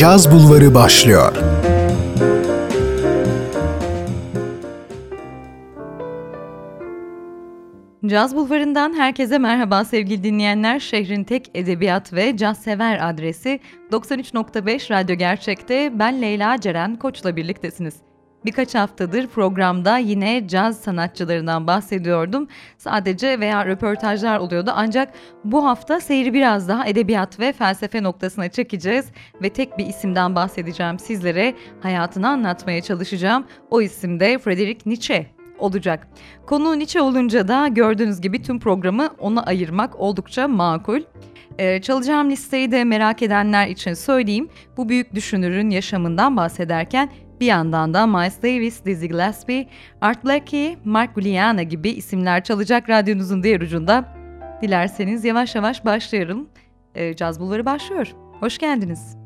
Caz Bulvarı başlıyor. Caz Bulvarı'ndan herkese merhaba sevgili dinleyenler. Şehrin tek edebiyat ve caz sever adresi 93.5 Radyo Gerçek'te ben Leyla Ceren Koç'la birliktesiniz. Birkaç haftadır programda yine caz sanatçılarından bahsediyordum. Sadece veya röportajlar oluyordu ancak bu hafta seyri biraz daha edebiyat ve felsefe noktasına çekeceğiz ve tek bir isimden bahsedeceğim sizlere. Hayatını anlatmaya çalışacağım. O isim de Friedrich Nietzsche olacak. Konu Nietzsche olunca da gördüğünüz gibi tüm programı ona ayırmak oldukça makul. Ee, çalacağım listeyi de merak edenler için söyleyeyim. Bu büyük düşünürün yaşamından bahsederken bir yandan da Miles Davis, Dizzy Gillespie, Art Blakey, Mark Guiliana gibi isimler çalacak radyonuzun diğer ucunda. Dilerseniz yavaş yavaş başlayalım. E, Caz Bulvarı başlıyor. Hoş geldiniz.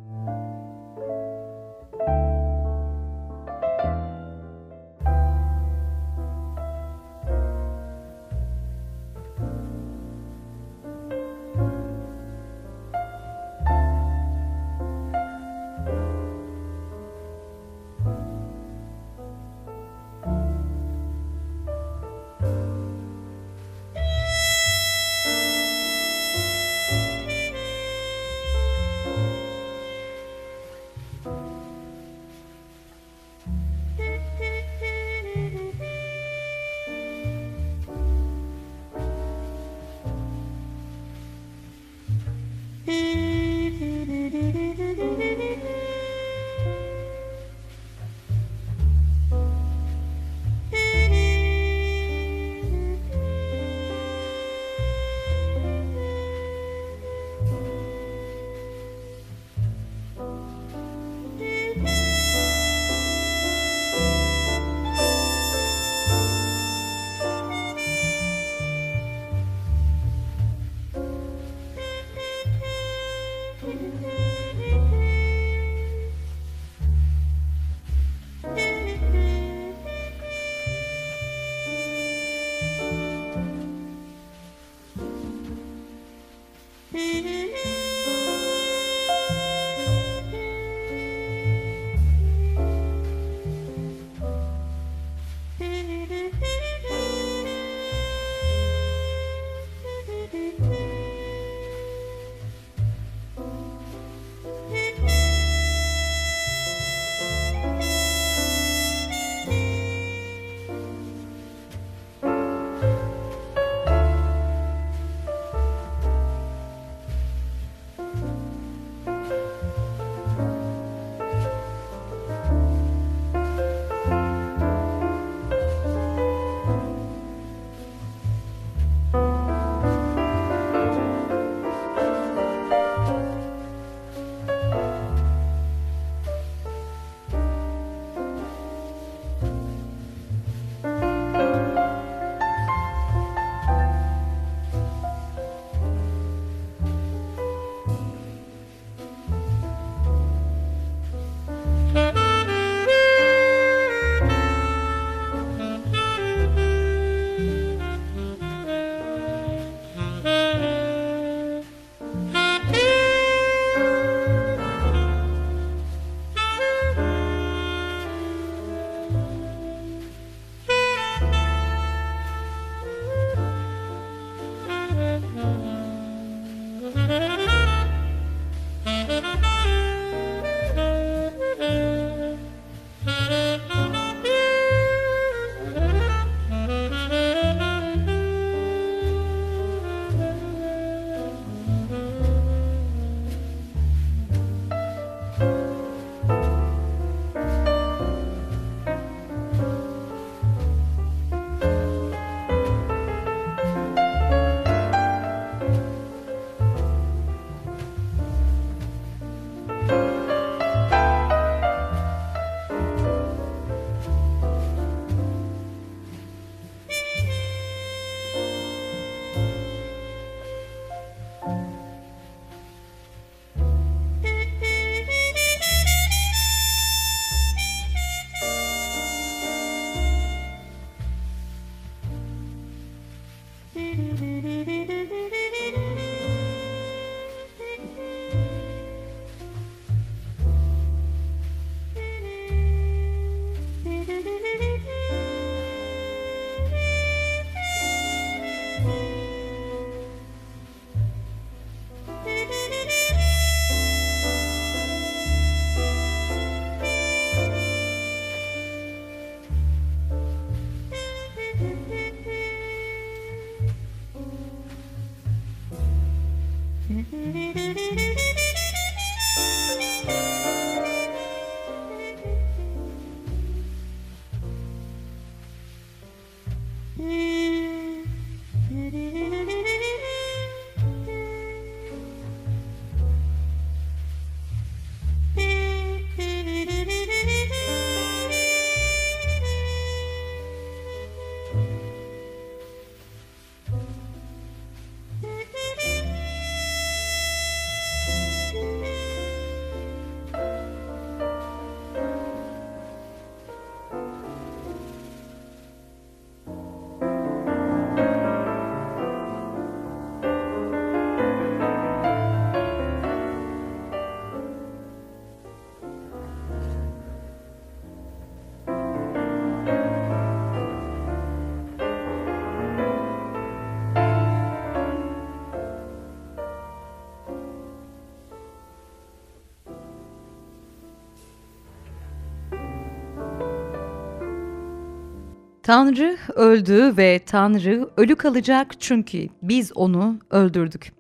Tanrı öldü ve Tanrı ölü kalacak çünkü biz onu öldürdük.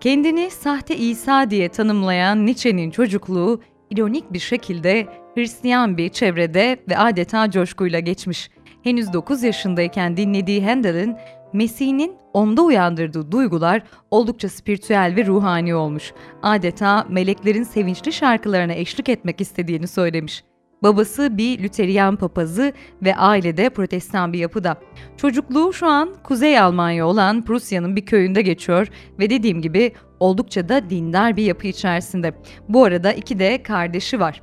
Kendini sahte İsa diye tanımlayan Nietzsche'nin çocukluğu ironik bir şekilde Hristiyan bir çevrede ve adeta coşkuyla geçmiş. Henüz 9 yaşındayken dinlediği Handel'in Mesih'in onda uyandırdığı duygular oldukça spiritüel ve ruhani olmuş. Adeta meleklerin sevinçli şarkılarına eşlik etmek istediğini söylemiş. Babası bir Lüteryan papazı ve ailede protestan bir yapıda. Çocukluğu şu an Kuzey Almanya olan Prusya'nın bir köyünde geçiyor ve dediğim gibi oldukça da dindar bir yapı içerisinde. Bu arada iki de kardeşi var.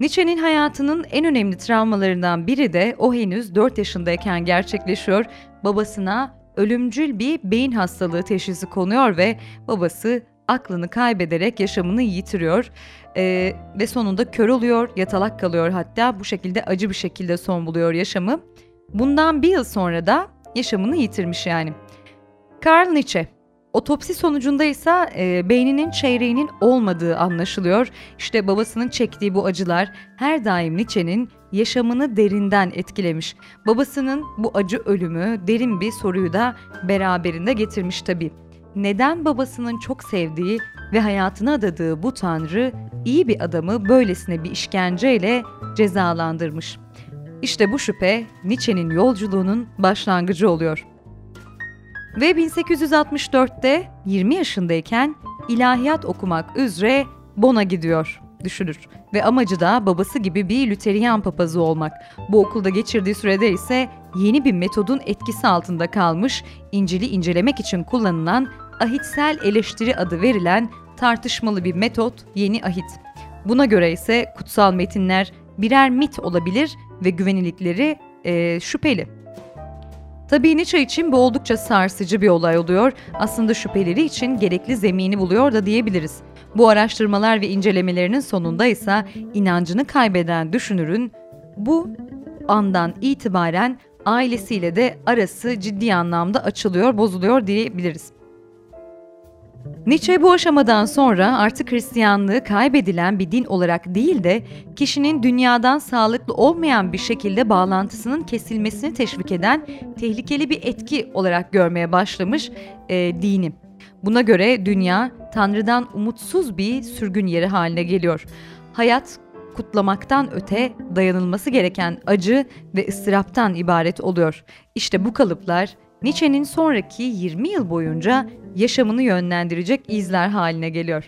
Nietzsche'nin hayatının en önemli travmalarından biri de o henüz 4 yaşındayken gerçekleşiyor. Babasına ölümcül bir beyin hastalığı teşhisi konuyor ve babası aklını kaybederek yaşamını yitiriyor ee, ve sonunda kör oluyor, yatalak kalıyor hatta bu şekilde acı bir şekilde son buluyor yaşamı. Bundan bir yıl sonra da yaşamını yitirmiş yani. Karl Nietzsche Otopsi sonucunda ise e, beyninin çeyreğinin olmadığı anlaşılıyor. İşte babasının çektiği bu acılar her daim Nietzsche'nin yaşamını derinden etkilemiş. Babasının bu acı ölümü derin bir soruyu da beraberinde getirmiş tabii. Neden babasının çok sevdiği ve hayatına adadığı bu tanrı iyi bir adamı böylesine bir işkenceyle cezalandırmış? İşte bu şüphe Nietzsche'nin yolculuğunun başlangıcı oluyor. Ve 1864'te 20 yaşındayken ilahiyat okumak üzere Bon'a gidiyor düşünür ve amacı da babası gibi bir Lüteryan papazı olmak. Bu okulda geçirdiği sürede ise yeni bir metodun etkisi altında kalmış, İncil'i incelemek için kullanılan ahitsel eleştiri adı verilen tartışmalı bir metot yeni ahit. Buna göre ise kutsal metinler birer mit olabilir ve güvenilirlikleri e, şüpheli. Tabii Nietzsche için bu oldukça sarsıcı bir olay oluyor. Aslında şüpheleri için gerekli zemini buluyor da diyebiliriz. Bu araştırmalar ve incelemelerinin sonunda ise inancını kaybeden düşünürün bu andan itibaren ailesiyle de arası ciddi anlamda açılıyor, bozuluyor diyebiliriz. Nietzsche bu aşamadan sonra artık Hristiyanlığı kaybedilen bir din olarak değil de kişinin dünyadan sağlıklı olmayan bir şekilde bağlantısının kesilmesini teşvik eden tehlikeli bir etki olarak görmeye başlamış e, dini. Buna göre dünya Tanrı'dan umutsuz bir sürgün yeri haline geliyor. Hayat kutlamaktan öte dayanılması gereken acı ve ıstıraptan ibaret oluyor. İşte bu kalıplar Nietzsche'nin sonraki 20 yıl boyunca yaşamını yönlendirecek izler haline geliyor.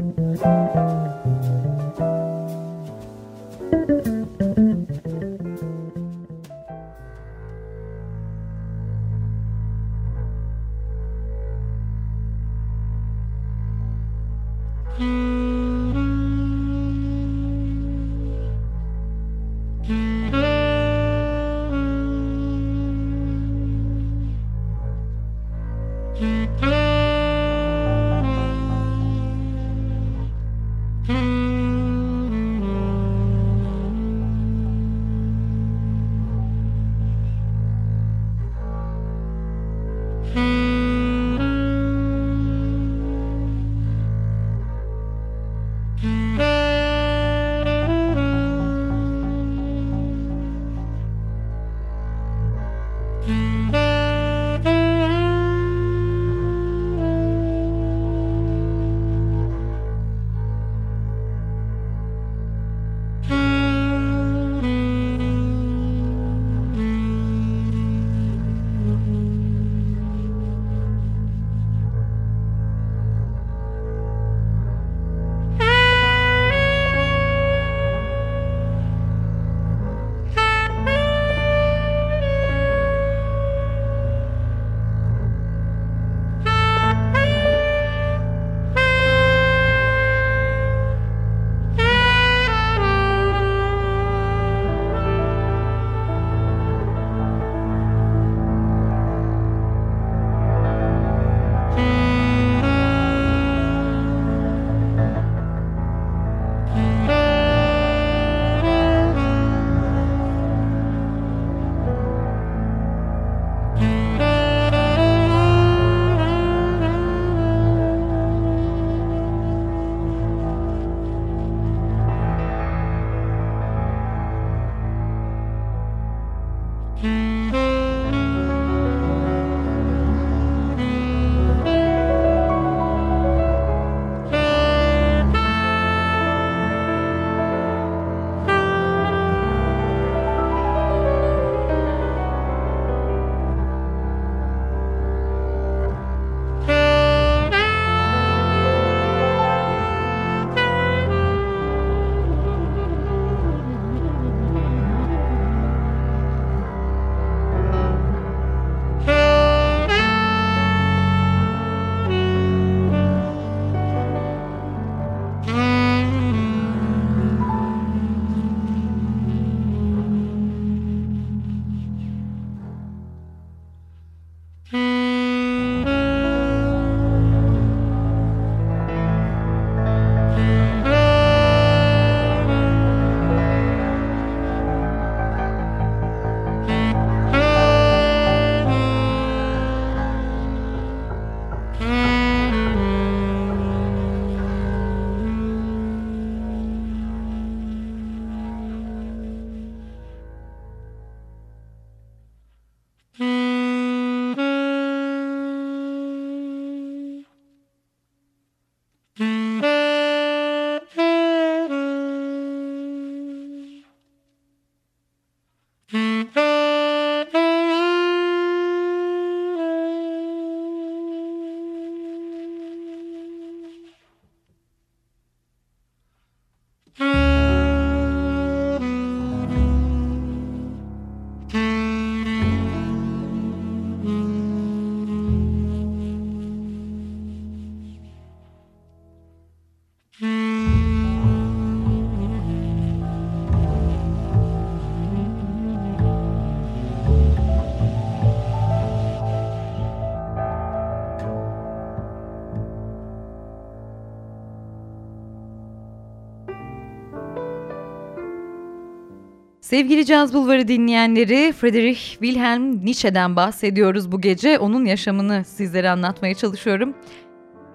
Sevgili Caz Bulvarı dinleyenleri, Friedrich Wilhelm Nietzsche'den bahsediyoruz bu gece. Onun yaşamını sizlere anlatmaya çalışıyorum.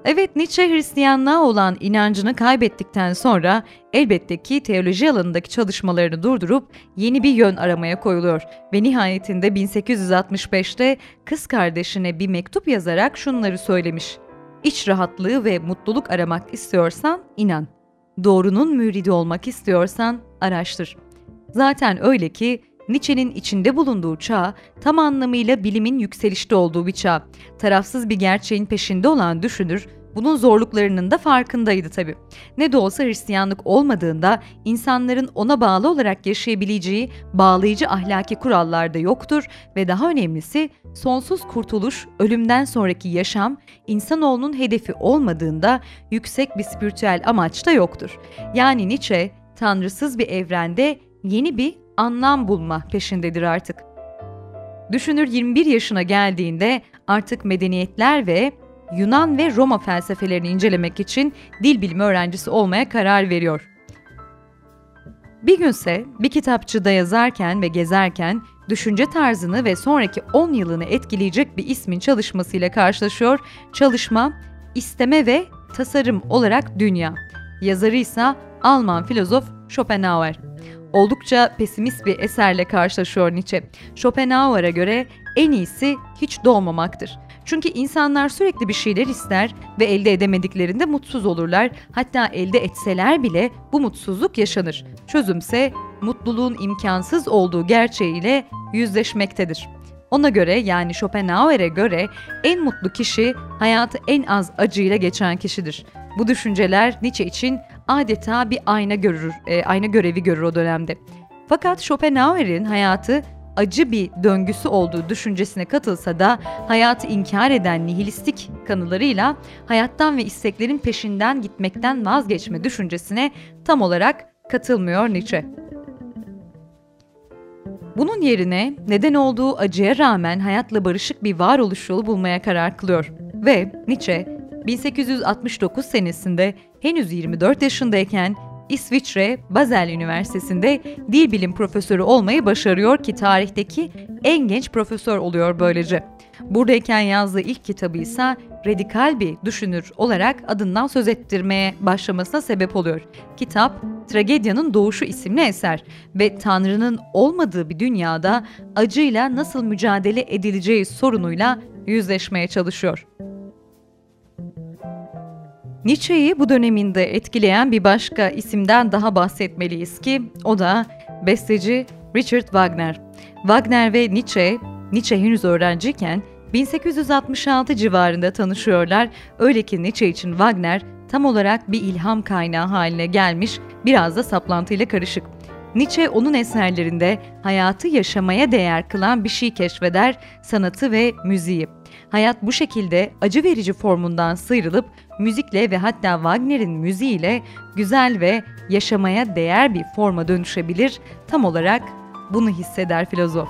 Evet Nietzsche Hristiyanlığa olan inancını kaybettikten sonra elbette ki teoloji alanındaki çalışmalarını durdurup yeni bir yön aramaya koyuluyor ve nihayetinde 1865'te kız kardeşine bir mektup yazarak şunları söylemiş. İç rahatlığı ve mutluluk aramak istiyorsan inan. Doğrunun müridi olmak istiyorsan araştır. Zaten öyle ki Nietzsche'nin içinde bulunduğu çağ tam anlamıyla bilimin yükselişte olduğu bir çağ. Tarafsız bir gerçeğin peşinde olan düşünür, bunun zorluklarının da farkındaydı tabii. Ne de olsa Hristiyanlık olmadığında insanların ona bağlı olarak yaşayabileceği bağlayıcı ahlaki kurallar da yoktur ve daha önemlisi sonsuz kurtuluş, ölümden sonraki yaşam insanoğlunun hedefi olmadığında yüksek bir spiritüel amaç da yoktur. Yani Nietzsche tanrısız bir evrende yeni bir anlam bulma peşindedir artık. Düşünür 21 yaşına geldiğinde artık medeniyetler ve Yunan ve Roma felsefelerini incelemek için dil bilimi öğrencisi olmaya karar veriyor. Bir günse bir kitapçıda yazarken ve gezerken düşünce tarzını ve sonraki 10 yılını etkileyecek bir ismin çalışmasıyla karşılaşıyor. Çalışma İsteme ve Tasarım olarak Dünya. Yazarı ise Alman filozof Schopenhauer. Oldukça pesimist bir eserle karşılaşıyor Nietzsche. Schopenhauer'a göre en iyisi hiç doğmamaktır. Çünkü insanlar sürekli bir şeyler ister ve elde edemediklerinde mutsuz olurlar. Hatta elde etseler bile bu mutsuzluk yaşanır. Çözümse mutluluğun imkansız olduğu gerçeğiyle yüzleşmektedir. Ona göre yani Schopenhauer'e göre en mutlu kişi hayatı en az acıyla geçen kişidir. Bu düşünceler Nietzsche için adeta bir ayna görür, e, ayna görevi görür o dönemde. Fakat Schopenhauer'in hayatı acı bir döngüsü olduğu düşüncesine katılsa da hayatı inkar eden nihilistik kanılarıyla hayattan ve isteklerin peşinden gitmekten vazgeçme düşüncesine tam olarak katılmıyor Nietzsche. Bunun yerine neden olduğu acıya rağmen hayatla barışık bir varoluş yolu bulmaya karar kılıyor. Ve Nietzsche 1869 senesinde henüz 24 yaşındayken İsviçre Basel Üniversitesi'nde dil bilim profesörü olmayı başarıyor ki tarihteki en genç profesör oluyor böylece. Buradayken yazdığı ilk kitabı ise radikal bir düşünür olarak adından söz ettirmeye başlamasına sebep oluyor. Kitap, Tragedyanın Doğuşu isimli eser ve Tanrı'nın olmadığı bir dünyada acıyla nasıl mücadele edileceği sorunuyla yüzleşmeye çalışıyor. Nietzsche'yi bu döneminde etkileyen bir başka isimden daha bahsetmeliyiz ki o da besteci Richard Wagner. Wagner ve Nietzsche, Nietzsche henüz öğrenciyken 1866 civarında tanışıyorlar. Öyle ki Nietzsche için Wagner tam olarak bir ilham kaynağı haline gelmiş, biraz da saplantıyla karışık. Nietzsche onun eserlerinde hayatı yaşamaya değer kılan bir şey keşfeder, sanatı ve müziği. Hayat bu şekilde acı verici formundan sıyrılıp müzikle ve hatta Wagner'in müziğiyle güzel ve yaşamaya değer bir forma dönüşebilir. Tam olarak bunu hisseder filozof.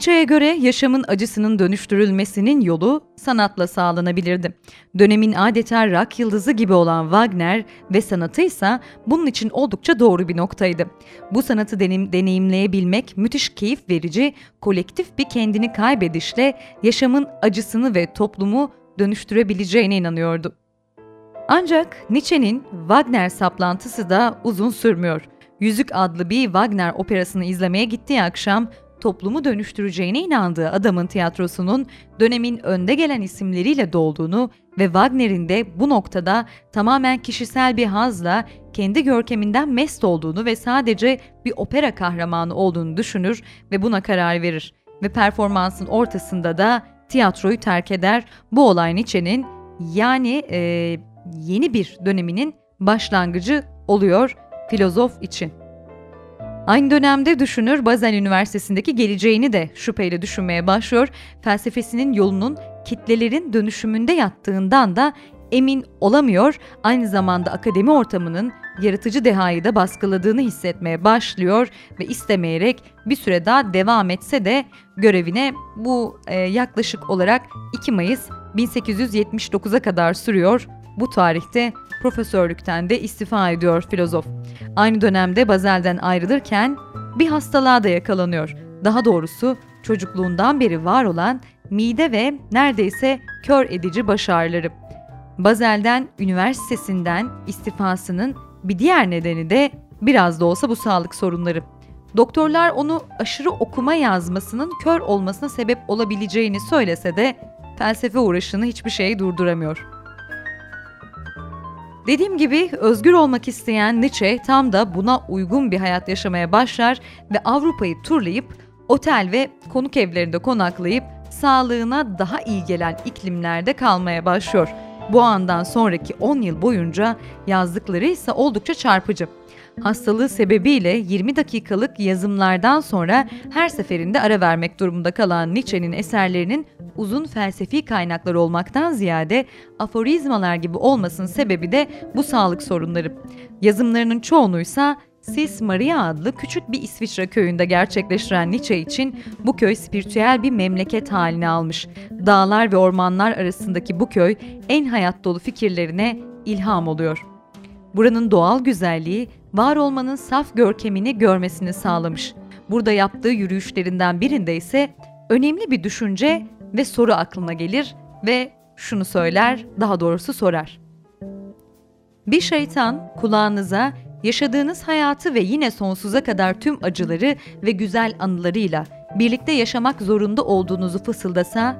Nietzsche'ye göre yaşamın acısının dönüştürülmesinin yolu sanatla sağlanabilirdi. Dönemin adeta rock yıldızı gibi olan Wagner ve sanatı ise bunun için oldukça doğru bir noktaydı. Bu sanatı deneyim, deneyimleyebilmek müthiş keyif verici, kolektif bir kendini kaybedişle yaşamın acısını ve toplumu dönüştürebileceğine inanıyordu. Ancak Nietzsche'nin Wagner saplantısı da uzun sürmüyor. Yüzük adlı bir Wagner operasını izlemeye gittiği akşam toplumu dönüştüreceğine inandığı adamın tiyatrosunun dönemin önde gelen isimleriyle dolduğunu ve Wagner'in de bu noktada tamamen kişisel bir hazla kendi görkeminden mest olduğunu ve sadece bir opera kahramanı olduğunu düşünür ve buna karar verir. Ve performansın ortasında da tiyatroyu terk eder. Bu olay Nietzsche'nin yani e, yeni bir döneminin başlangıcı oluyor filozof için. Aynı dönemde düşünür Basel Üniversitesi'ndeki geleceğini de şüpheyle düşünmeye başlıyor. Felsefesinin yolunun kitlelerin dönüşümünde yattığından da emin olamıyor. Aynı zamanda akademi ortamının yaratıcı dehayı da baskıladığını hissetmeye başlıyor ve istemeyerek bir süre daha devam etse de görevine bu e, yaklaşık olarak 2 Mayıs 1879'a kadar sürüyor. Bu tarihte profesörlükten de istifa ediyor filozof. Aynı dönemde Bazel'den ayrılırken bir hastalığa da yakalanıyor. Daha doğrusu çocukluğundan beri var olan mide ve neredeyse kör edici baş ağrıları. Bazel'den üniversitesinden istifasının bir diğer nedeni de biraz da olsa bu sağlık sorunları. Doktorlar onu aşırı okuma yazmasının kör olmasına sebep olabileceğini söylese de felsefe uğraşını hiçbir şey durduramıyor. Dediğim gibi özgür olmak isteyen Nietzsche tam da buna uygun bir hayat yaşamaya başlar ve Avrupa'yı turlayıp otel ve konuk evlerinde konaklayıp sağlığına daha iyi gelen iklimlerde kalmaya başlıyor. Bu andan sonraki 10 yıl boyunca yazdıkları ise oldukça çarpıcı. Hastalığı sebebiyle 20 dakikalık yazımlardan sonra her seferinde ara vermek durumunda kalan Nietzsche'nin eserlerinin uzun felsefi kaynaklar olmaktan ziyade aforizmalar gibi olmasının sebebi de bu sağlık sorunları. Yazımlarının çoğunuysa Sis Maria adlı küçük bir İsviçre köyünde gerçekleştiren Nietzsche için bu köy spiritüel bir memleket haline almış. Dağlar ve ormanlar arasındaki bu köy en hayat dolu fikirlerine ilham oluyor. Buranın doğal güzelliği var olmanın saf görkemini görmesini sağlamış. Burada yaptığı yürüyüşlerinden birinde ise önemli bir düşünce ve soru aklına gelir ve şunu söyler, daha doğrusu sorar. Bir şeytan kulağınıza yaşadığınız hayatı ve yine sonsuza kadar tüm acıları ve güzel anılarıyla birlikte yaşamak zorunda olduğunuzu fısıldasa,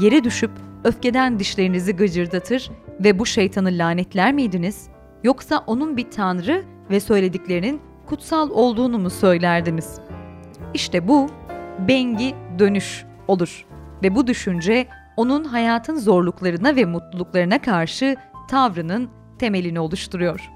yere düşüp öfkeden dişlerinizi gıcırdatır ve bu şeytanı lanetler miydiniz? Yoksa onun bir tanrı ve söylediklerinin kutsal olduğunu mu söylerdiniz? İşte bu bengi dönüş olur ve bu düşünce onun hayatın zorluklarına ve mutluluklarına karşı tavrının temelini oluşturuyor.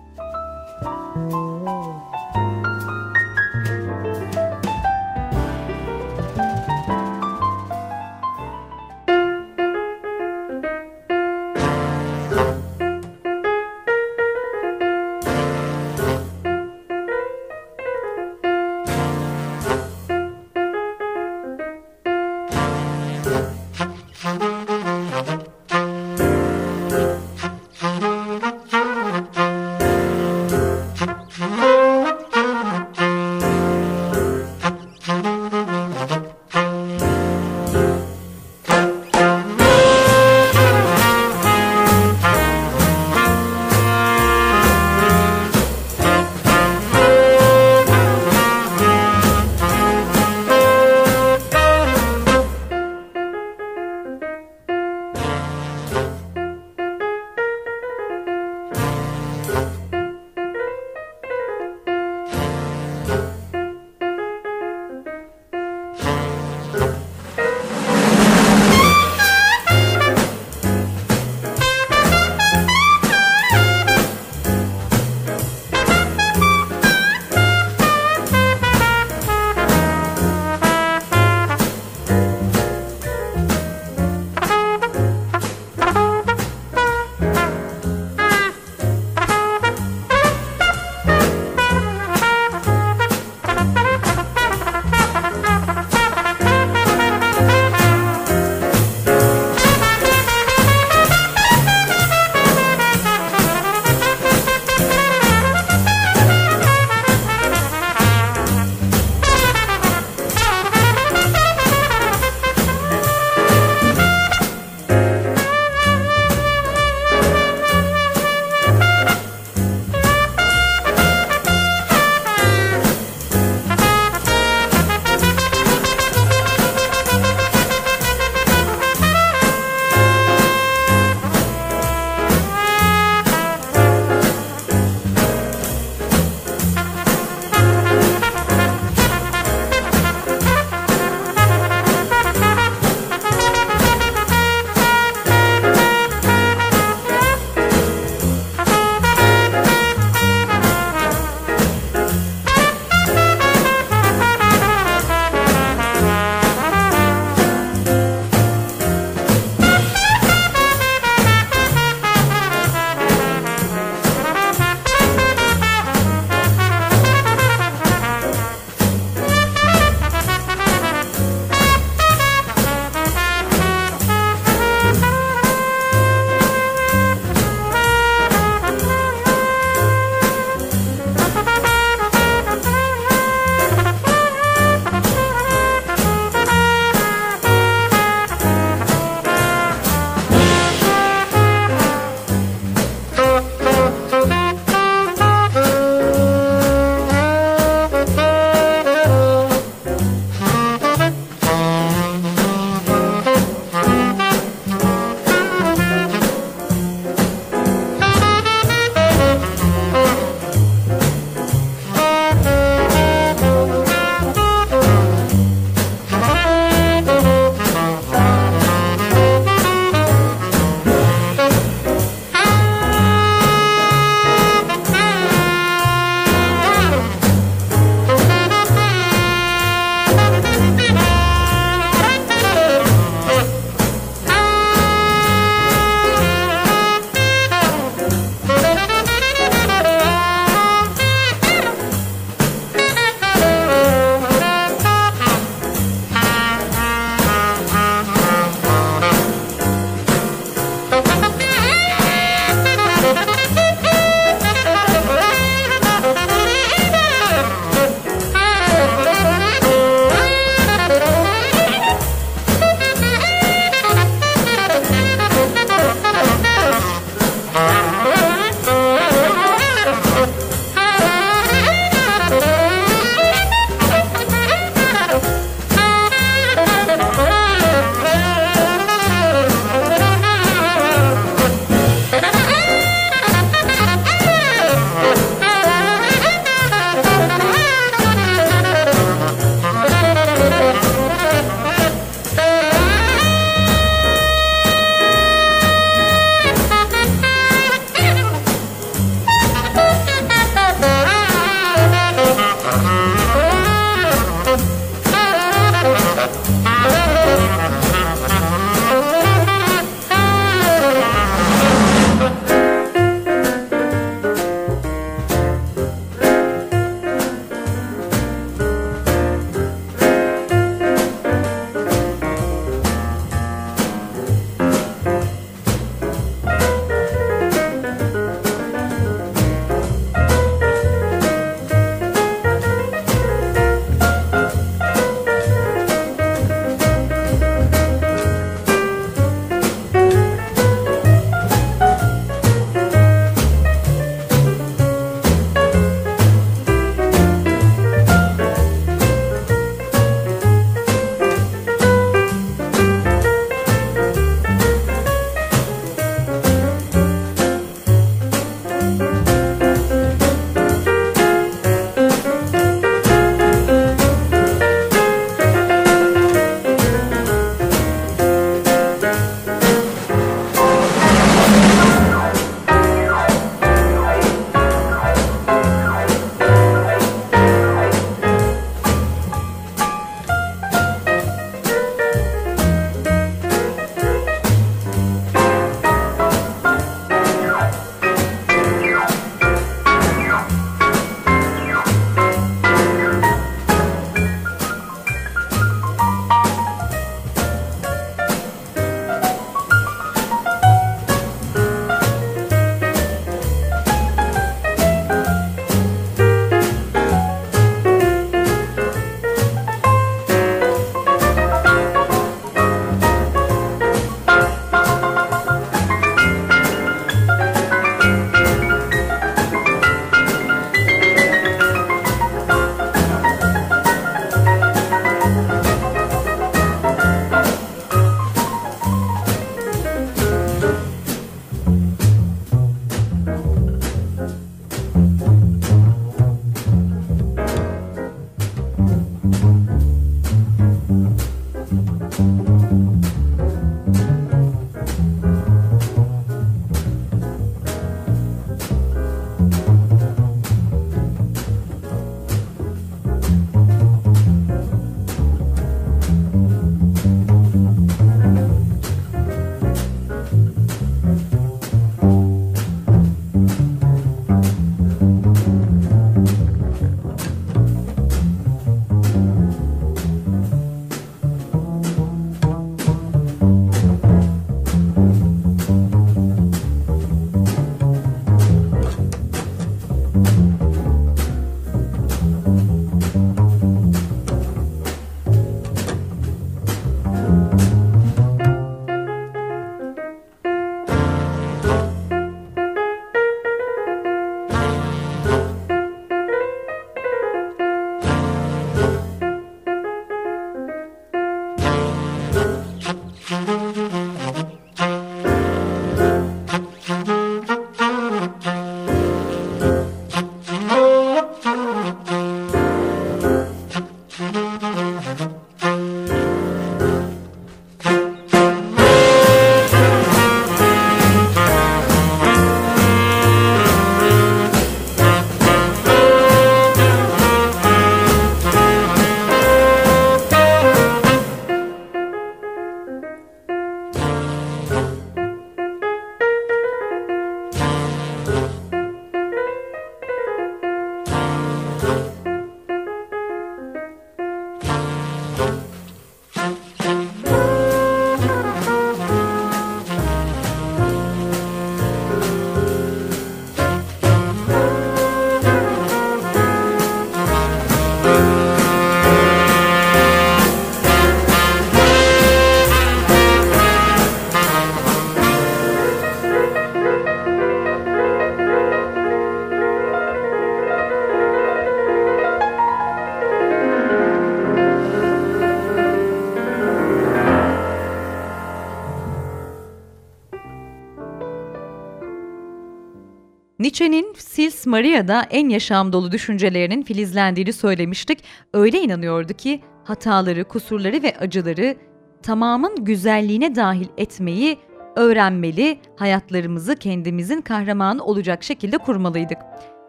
Nietzsche'nin Sils Maria'da en yaşam dolu düşüncelerinin filizlendiğini söylemiştik. Öyle inanıyordu ki hataları, kusurları ve acıları tamamın güzelliğine dahil etmeyi öğrenmeli, hayatlarımızı kendimizin kahramanı olacak şekilde kurmalıydık.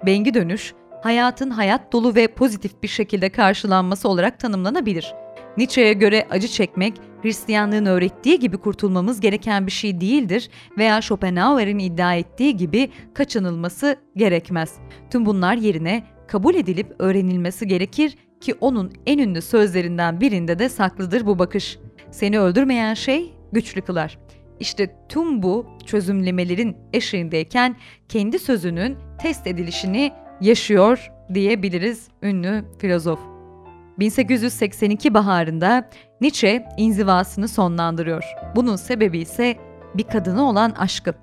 Bengi dönüş, hayatın hayat dolu ve pozitif bir şekilde karşılanması olarak tanımlanabilir. Nietzsche'ye göre acı çekmek, Hristiyanlığın öğrettiği gibi kurtulmamız gereken bir şey değildir veya Schopenhauer'in iddia ettiği gibi kaçınılması gerekmez. Tüm bunlar yerine kabul edilip öğrenilmesi gerekir ki onun en ünlü sözlerinden birinde de saklıdır bu bakış. Seni öldürmeyen şey güçlü kılar. İşte tüm bu çözümlemelerin eşiğindeyken kendi sözünün test edilişini yaşıyor diyebiliriz ünlü filozof. 1882 baharında Nietzsche inzivasını sonlandırıyor. Bunun sebebi ise bir kadına olan aşkı.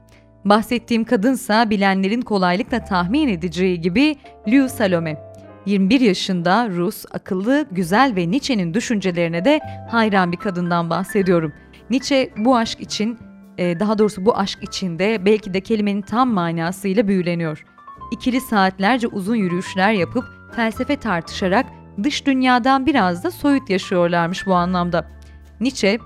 Bahsettiğim kadınsa bilenlerin kolaylıkla tahmin edeceği gibi Lou Salome. 21 yaşında Rus, akıllı, güzel ve Nietzsche'nin düşüncelerine de hayran bir kadından bahsediyorum. Nietzsche bu aşk için, e, daha doğrusu bu aşk içinde belki de kelimenin tam manasıyla büyüleniyor. İkili saatlerce uzun yürüyüşler yapıp felsefe tartışarak dış dünyadan biraz da soyut yaşıyorlarmış bu anlamda. Nietzsche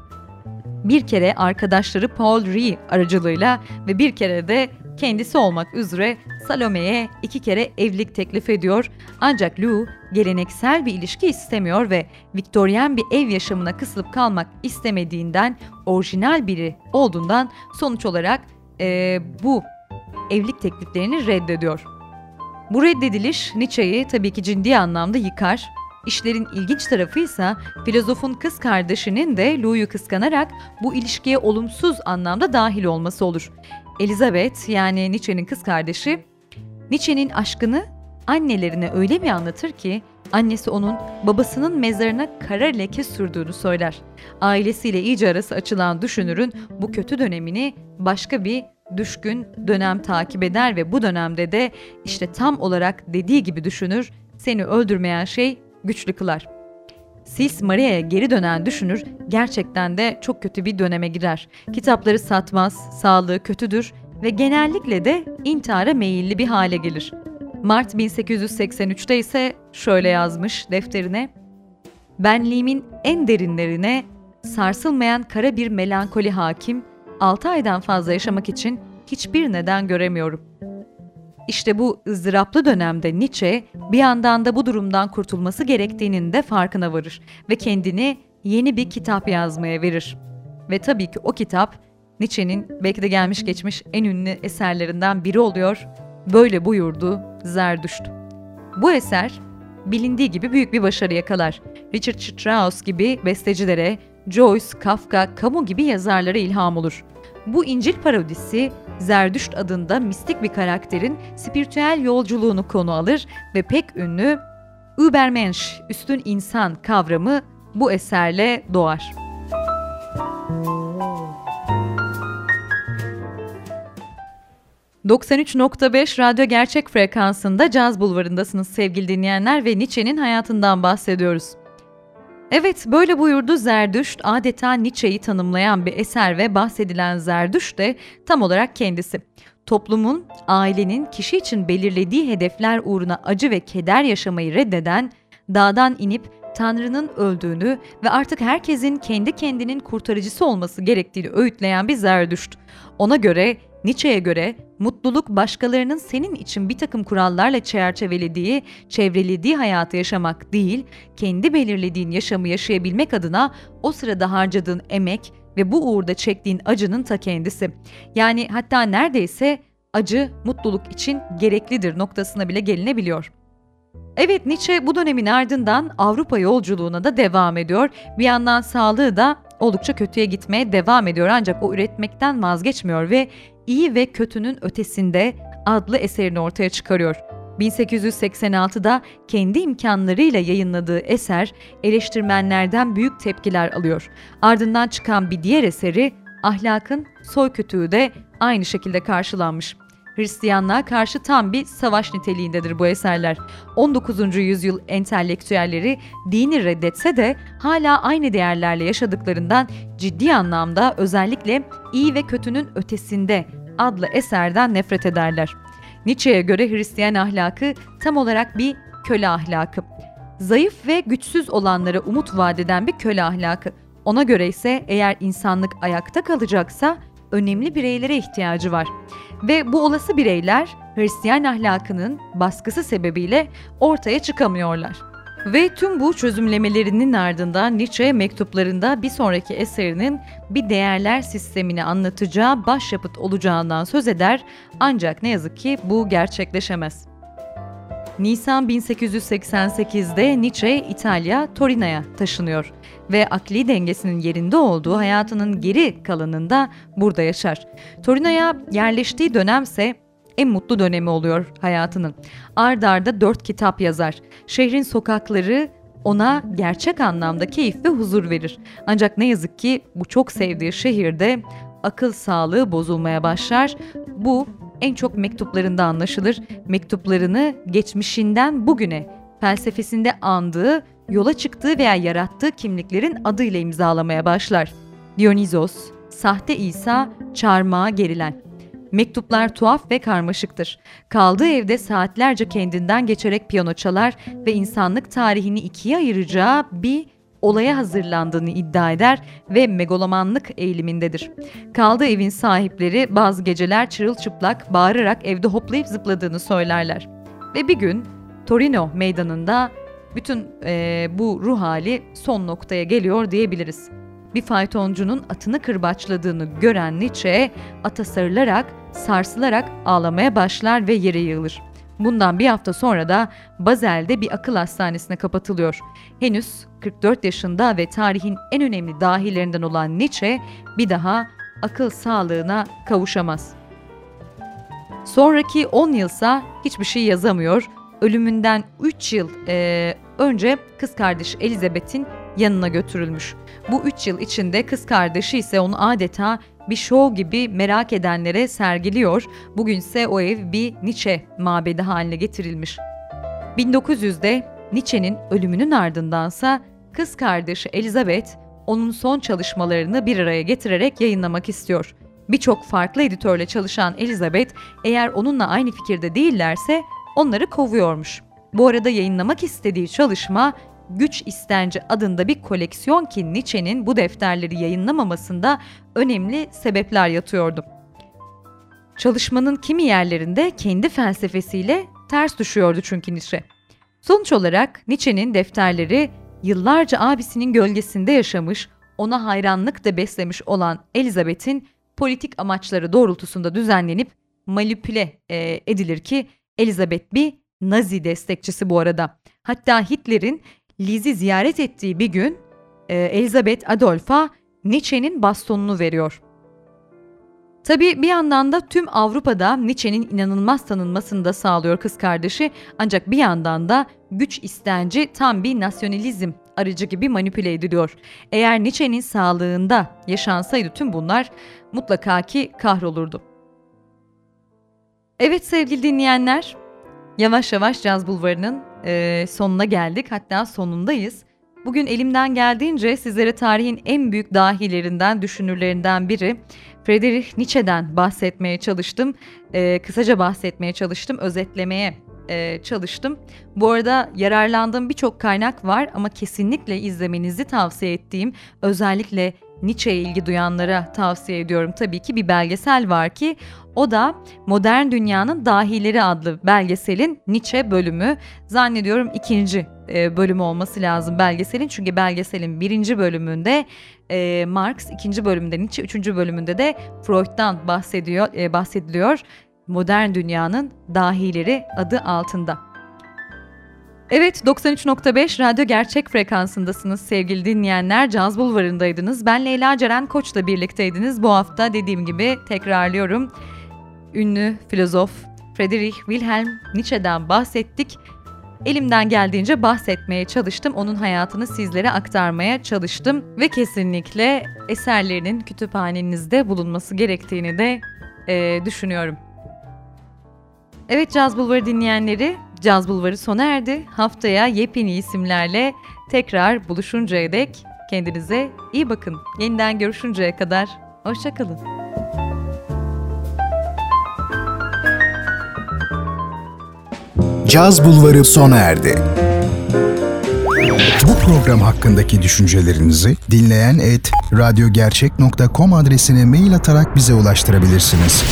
bir kere arkadaşları Paul Rie aracılığıyla ve bir kere de kendisi olmak üzere Salome'ye iki kere evlilik teklif ediyor. Ancak Lou geleneksel bir ilişki istemiyor ve Viktoryen bir ev yaşamına kısılıp kalmak istemediğinden orijinal biri olduğundan sonuç olarak e, bu evlilik tekliflerini reddediyor. Bu reddediliş Nietzsche'yi tabii ki ciddi anlamda yıkar İşlerin ilginç tarafı ise filozofun kız kardeşinin de Lou'yu kıskanarak bu ilişkiye olumsuz anlamda dahil olması olur. Elizabeth yani Nietzsche'nin kız kardeşi Nietzsche'nin aşkını annelerine öyle bir anlatır ki annesi onun babasının mezarına kara leke sürdüğünü söyler. Ailesiyle iyice arası açılan düşünürün bu kötü dönemini başka bir düşkün dönem takip eder ve bu dönemde de işte tam olarak dediği gibi düşünür seni öldürmeyen şey güçlü kılar. Sis Maria'ya geri dönen düşünür gerçekten de çok kötü bir döneme girer. Kitapları satmaz, sağlığı kötüdür ve genellikle de intihara meyilli bir hale gelir. Mart 1883'te ise şöyle yazmış defterine. Benliğimin en derinlerine sarsılmayan kara bir melankoli hakim, 6 aydan fazla yaşamak için hiçbir neden göremiyorum. İşte bu ızdıraplı dönemde Nietzsche bir yandan da bu durumdan kurtulması gerektiğinin de farkına varır ve kendini yeni bir kitap yazmaya verir. Ve tabii ki o kitap Nietzsche'nin belki de gelmiş geçmiş en ünlü eserlerinden biri oluyor. Böyle buyurdu Zerdüşt. Bu eser bilindiği gibi büyük bir başarı yakalar. Richard Strauss gibi bestecilere, Joyce, Kafka, Camus gibi yazarlara ilham olur. Bu İncil parodisi Zerdüşt adında mistik bir karakterin spiritüel yolculuğunu konu alır ve pek ünlü Übermensch, üstün insan kavramı bu eserle doğar. ...93.5 Radyo Gerçek Frekansı'nda Caz Bulvarı'ndasınız sevgili dinleyenler ve Nietzsche'nin hayatından bahsediyoruz. Evet, böyle buyurdu Zerdüşt, adeta Nietzsche'yi tanımlayan bir eser ve bahsedilen Zerdüşt de tam olarak kendisi. Toplumun, ailenin kişi için belirlediği hedefler uğruna acı ve keder yaşamayı reddeden, dağdan inip Tanrı'nın öldüğünü ve artık herkesin kendi kendinin kurtarıcısı olması gerektiğini öğütleyen bir Zerdüşt. Ona göre Nietzsche'ye göre mutluluk başkalarının senin için bir takım kurallarla çerçevelediği, çevrelediği hayatı yaşamak değil, kendi belirlediğin yaşamı yaşayabilmek adına o sırada harcadığın emek ve bu uğurda çektiğin acının ta kendisi. Yani hatta neredeyse acı mutluluk için gereklidir noktasına bile gelinebiliyor. Evet Nietzsche bu dönemin ardından Avrupa yolculuğuna da devam ediyor. Bir yandan sağlığı da oldukça kötüye gitmeye devam ediyor ancak o üretmekten vazgeçmiyor ve İyi ve Kötünün Ötesinde adlı eserini ortaya çıkarıyor. 1886'da kendi imkanlarıyla yayınladığı eser eleştirmenlerden büyük tepkiler alıyor. Ardından çıkan bir diğer eseri Ahlakın Soykütüğü de aynı şekilde karşılanmış. Hristiyanlığa karşı tam bir savaş niteliğindedir bu eserler. 19. yüzyıl entelektüelleri dini reddetse de hala aynı değerlerle yaşadıklarından ciddi anlamda özellikle iyi ve kötünün ötesinde adlı eserden nefret ederler. Nietzsche'ye göre Hristiyan ahlakı tam olarak bir köle ahlakı. Zayıf ve güçsüz olanlara umut vaat eden bir köle ahlakı. Ona göre ise eğer insanlık ayakta kalacaksa önemli bireylere ihtiyacı var. Ve bu olası bireyler Hristiyan ahlakının baskısı sebebiyle ortaya çıkamıyorlar. Ve tüm bu çözümlemelerinin ardından Nietzsche mektuplarında bir sonraki eserinin bir değerler sistemini anlatacağı başyapıt olacağından söz eder ancak ne yazık ki bu gerçekleşemez. Nisan 1888'de Nietzsche İtalya Torino'ya taşınıyor ve akli dengesinin yerinde olduğu hayatının geri kalanında burada yaşar. Torino'ya yerleştiği dönemse en mutlu dönemi oluyor hayatının. Ard arda dört kitap yazar. Şehrin sokakları ona gerçek anlamda keyif ve huzur verir. Ancak ne yazık ki bu çok sevdiği şehirde akıl sağlığı bozulmaya başlar. Bu en çok mektuplarında anlaşılır. Mektuplarını geçmişinden bugüne felsefesinde andığı, yola çıktığı veya yarattığı kimliklerin adıyla imzalamaya başlar. Dionysos, sahte İsa, çarmıha gerilen. Mektuplar tuhaf ve karmaşıktır. Kaldığı evde saatlerce kendinden geçerek piyano çalar ve insanlık tarihini ikiye ayıracağı bir olaya hazırlandığını iddia eder ve megalomanlık eğilimindedir. Kaldığı evin sahipleri bazı geceler çırılçıplak bağırarak evde hoplayıp zıpladığını söylerler. Ve bir gün Torino meydanında bütün e, bu ruh hali son noktaya geliyor diyebiliriz. Bir faytoncunun atını kırbaçladığını gören Nietzsche ata sarılarak, sarsılarak ağlamaya başlar ve yere yığılır. Bundan bir hafta sonra da Bazel'de bir akıl hastanesine kapatılıyor. Henüz 44 yaşında ve tarihin en önemli dahilerinden olan Nietzsche bir daha akıl sağlığına kavuşamaz. Sonraki 10 yılsa hiçbir şey yazamıyor. Ölümünden 3 yıl e, önce kız kardeş Elizabeth'in yanına götürülmüş. Bu 3 yıl içinde kız kardeşi ise onu adeta bir şov gibi merak edenlere sergiliyor. Bugünse o ev bir Nietzsche mabedi haline getirilmiş. 1900'de Nietzsche'nin ölümünün ardındansa kız kardeşi Elizabeth onun son çalışmalarını bir araya getirerek yayınlamak istiyor. Birçok farklı editörle çalışan Elizabeth eğer onunla aynı fikirde değillerse onları kovuyormuş. Bu arada yayınlamak istediği çalışma Güç İstenci adında bir koleksiyon ki Nietzsche'nin bu defterleri yayınlamamasında önemli sebepler yatıyordu. Çalışmanın kimi yerlerinde kendi felsefesiyle ters düşüyordu çünkü Nietzsche. Sonuç olarak Nietzsche'nin defterleri yıllarca abisinin gölgesinde yaşamış, ona hayranlık da beslemiş olan Elizabeth'in politik amaçları doğrultusunda düzenlenip manipüle e, edilir ki Elizabeth bir Nazi destekçisi bu arada. Hatta Hitler'in Liz'i ziyaret ettiği bir gün e, Elizabeth Adolf'a Nietzsche'nin bastonunu veriyor. Tabi bir yandan da tüm Avrupa'da Nietzsche'nin inanılmaz tanınmasını da sağlıyor kız kardeşi ancak bir yandan da güç istenci tam bir nasyonalizm aracı gibi manipüle ediliyor. Eğer Nietzsche'nin sağlığında yaşansaydı tüm bunlar mutlaka ki kahrolurdu. Evet sevgili dinleyenler, yavaş yavaş Caz Bulvarı'nın e, sonuna geldik. Hatta sonundayız. Bugün elimden geldiğince sizlere tarihin en büyük dahilerinden, düşünürlerinden biri Friedrich Nietzsche'den bahsetmeye çalıştım. E, kısaca bahsetmeye çalıştım, özetlemeye e, çalıştım. Bu arada yararlandığım birçok kaynak var ama kesinlikle izlemenizi tavsiye ettiğim özellikle Nietzsche'ye ilgi duyanlara tavsiye ediyorum. Tabii ki bir belgesel var ki o da Modern Dünyanın Dahileri adlı belgeselin Nietzsche bölümü. Zannediyorum ikinci e, bölümü olması lazım belgeselin. Çünkü belgeselin birinci bölümünde e, Marx, ikinci bölümünde Nietzsche, üçüncü bölümünde de Freud'dan bahsediyor, e, bahsediliyor. Modern Dünyanın Dahileri adı altında. Evet 93.5 radyo gerçek frekansındasınız sevgili dinleyenler. Caz Bulvarı'ndaydınız. Ben Leyla Ceren Koç'la birlikteydiniz. Bu hafta dediğim gibi tekrarlıyorum. Ünlü filozof Friedrich Wilhelm Nietzsche'den bahsettik. Elimden geldiğince bahsetmeye çalıştım. Onun hayatını sizlere aktarmaya çalıştım. Ve kesinlikle eserlerinin kütüphanenizde bulunması gerektiğini de e, düşünüyorum. Evet Caz Bulvarı dinleyenleri Caz Bulvarı sona erdi. Haftaya yepyeni isimlerle tekrar buluşuncaya dek kendinize iyi bakın. Yeniden görüşünceye kadar hoşçakalın. Caz Bulvarı sona erdi. Bu program hakkındaki düşüncelerinizi dinleyen et radyogercek.com adresine mail atarak bize ulaştırabilirsiniz.